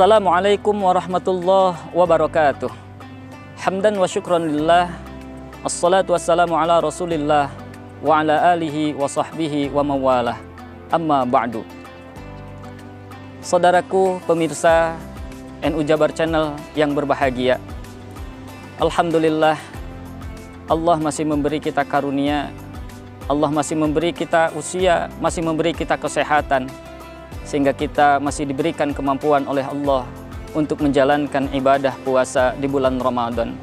Assalamualaikum warahmatullahi wabarakatuh. Hamdan wa syukran lillah. Assalatu wassalamu ala rasulillah wa ala alihi wa sahbihi wa mawalah. Amma ba'du. Saudaraku pemirsa NU Jabar Channel yang berbahagia. Alhamdulillah Allah masih memberi kita karunia. Allah masih memberi kita usia, masih memberi kita kesehatan sehingga kita masih diberikan kemampuan oleh Allah untuk menjalankan ibadah puasa di bulan Ramadan.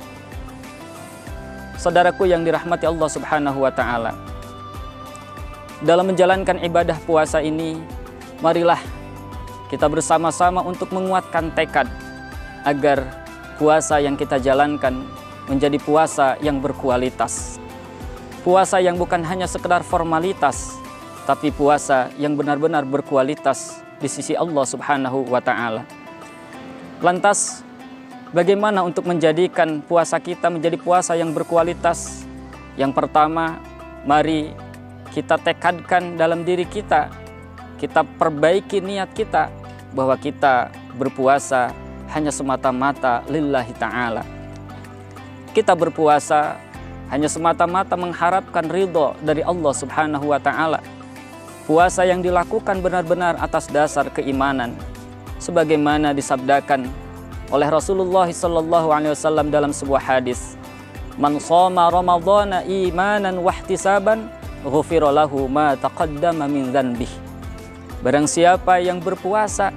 Saudaraku yang dirahmati Allah Subhanahu wa taala. Dalam menjalankan ibadah puasa ini, marilah kita bersama-sama untuk menguatkan tekad agar puasa yang kita jalankan menjadi puasa yang berkualitas. Puasa yang bukan hanya sekedar formalitas, tapi puasa yang benar-benar berkualitas di sisi Allah Subhanahu wa taala. Lantas bagaimana untuk menjadikan puasa kita menjadi puasa yang berkualitas? Yang pertama, mari kita tekadkan dalam diri kita, kita perbaiki niat kita bahwa kita berpuasa hanya semata-mata lillahi taala. Kita berpuasa hanya semata-mata mengharapkan ridho dari Allah Subhanahu wa taala Puasa yang dilakukan benar-benar atas dasar keimanan, sebagaimana disabdakan oleh Rasulullah wasallam dalam sebuah hadis. Man shoma ramadhana imanan wahtisaban ghufira lahu ma taqaddama min dzanbih. Barang siapa yang berpuasa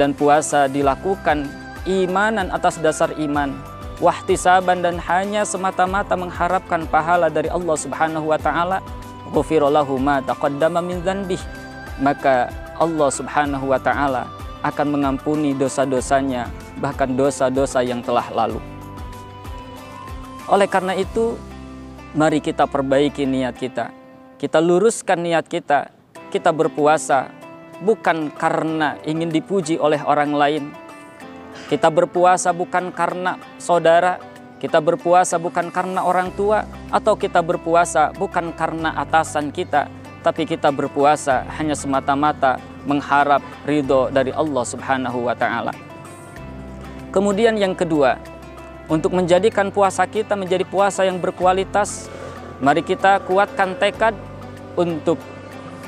dan puasa dilakukan imanan atas dasar iman, wahtisaban dan hanya semata-mata mengharapkan pahala dari Allah Subhanahu wa taala, ghufirallahu ma taqaddama min dzanbih maka Allah Subhanahu wa taala akan mengampuni dosa-dosanya bahkan dosa-dosa yang telah lalu. Oleh karena itu, mari kita perbaiki niat kita. Kita luruskan niat kita. Kita berpuasa bukan karena ingin dipuji oleh orang lain. Kita berpuasa bukan karena saudara, kita berpuasa bukan karena orang tua atau kita berpuasa bukan karena atasan kita, tapi kita berpuasa hanya semata-mata mengharap ridho dari Allah Subhanahu wa taala. Kemudian yang kedua, untuk menjadikan puasa kita menjadi puasa yang berkualitas, mari kita kuatkan tekad untuk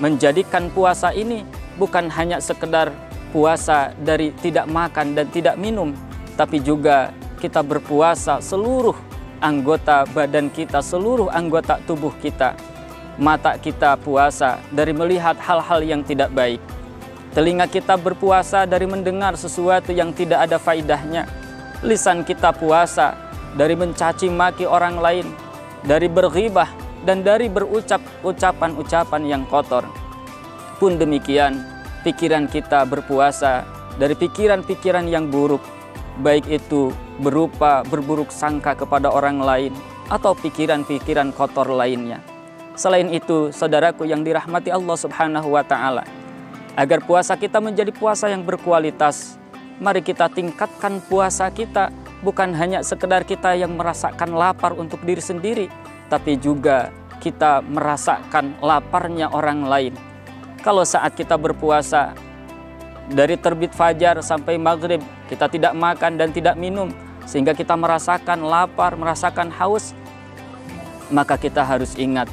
menjadikan puasa ini bukan hanya sekedar puasa dari tidak makan dan tidak minum, tapi juga kita berpuasa seluruh anggota badan kita, seluruh anggota tubuh kita. Mata kita puasa dari melihat hal-hal yang tidak baik. Telinga kita berpuasa dari mendengar sesuatu yang tidak ada faidahnya. Lisan kita puasa dari mencaci maki orang lain, dari berghibah dan dari berucap ucapan-ucapan yang kotor. Pun demikian, pikiran kita berpuasa dari pikiran-pikiran yang buruk, baik itu berupa berburuk sangka kepada orang lain atau pikiran-pikiran kotor lainnya. Selain itu, saudaraku yang dirahmati Allah Subhanahu wa taala, agar puasa kita menjadi puasa yang berkualitas, mari kita tingkatkan puasa kita bukan hanya sekedar kita yang merasakan lapar untuk diri sendiri, tapi juga kita merasakan laparnya orang lain. Kalau saat kita berpuasa, dari terbit fajar sampai maghrib kita tidak makan dan tidak minum sehingga kita merasakan lapar, merasakan haus, maka kita harus ingat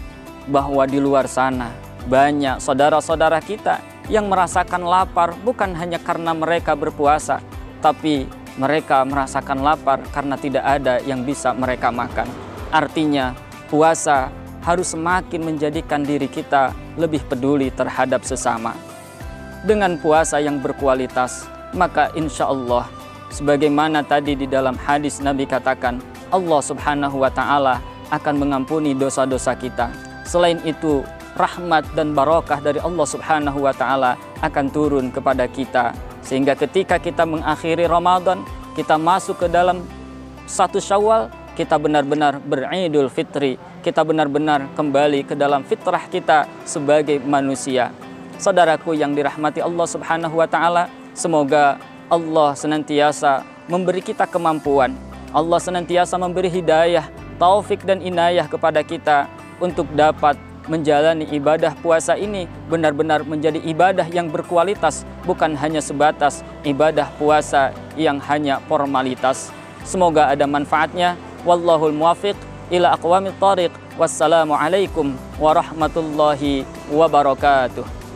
bahwa di luar sana banyak saudara-saudara kita yang merasakan lapar bukan hanya karena mereka berpuasa, tapi mereka merasakan lapar karena tidak ada yang bisa mereka makan. Artinya, puasa harus semakin menjadikan diri kita lebih peduli terhadap sesama dengan puasa yang berkualitas, maka insya Allah sebagaimana tadi di dalam hadis Nabi katakan, Allah Subhanahu wa taala akan mengampuni dosa-dosa kita. Selain itu, rahmat dan barokah dari Allah Subhanahu wa taala akan turun kepada kita sehingga ketika kita mengakhiri Ramadan, kita masuk ke dalam satu Syawal, kita benar-benar beridul fitri, kita benar-benar kembali ke dalam fitrah kita sebagai manusia. Saudaraku yang dirahmati Allah Subhanahu wa taala, semoga Allah senantiasa memberi kita kemampuan. Allah senantiasa memberi hidayah, taufik dan inayah kepada kita untuk dapat menjalani ibadah puasa ini benar-benar menjadi ibadah yang berkualitas, bukan hanya sebatas ibadah puasa yang hanya formalitas. Semoga ada manfaatnya. Wallahul muwafiq ila aqwamit tariq. Wassalamualaikum warahmatullahi wabarakatuh.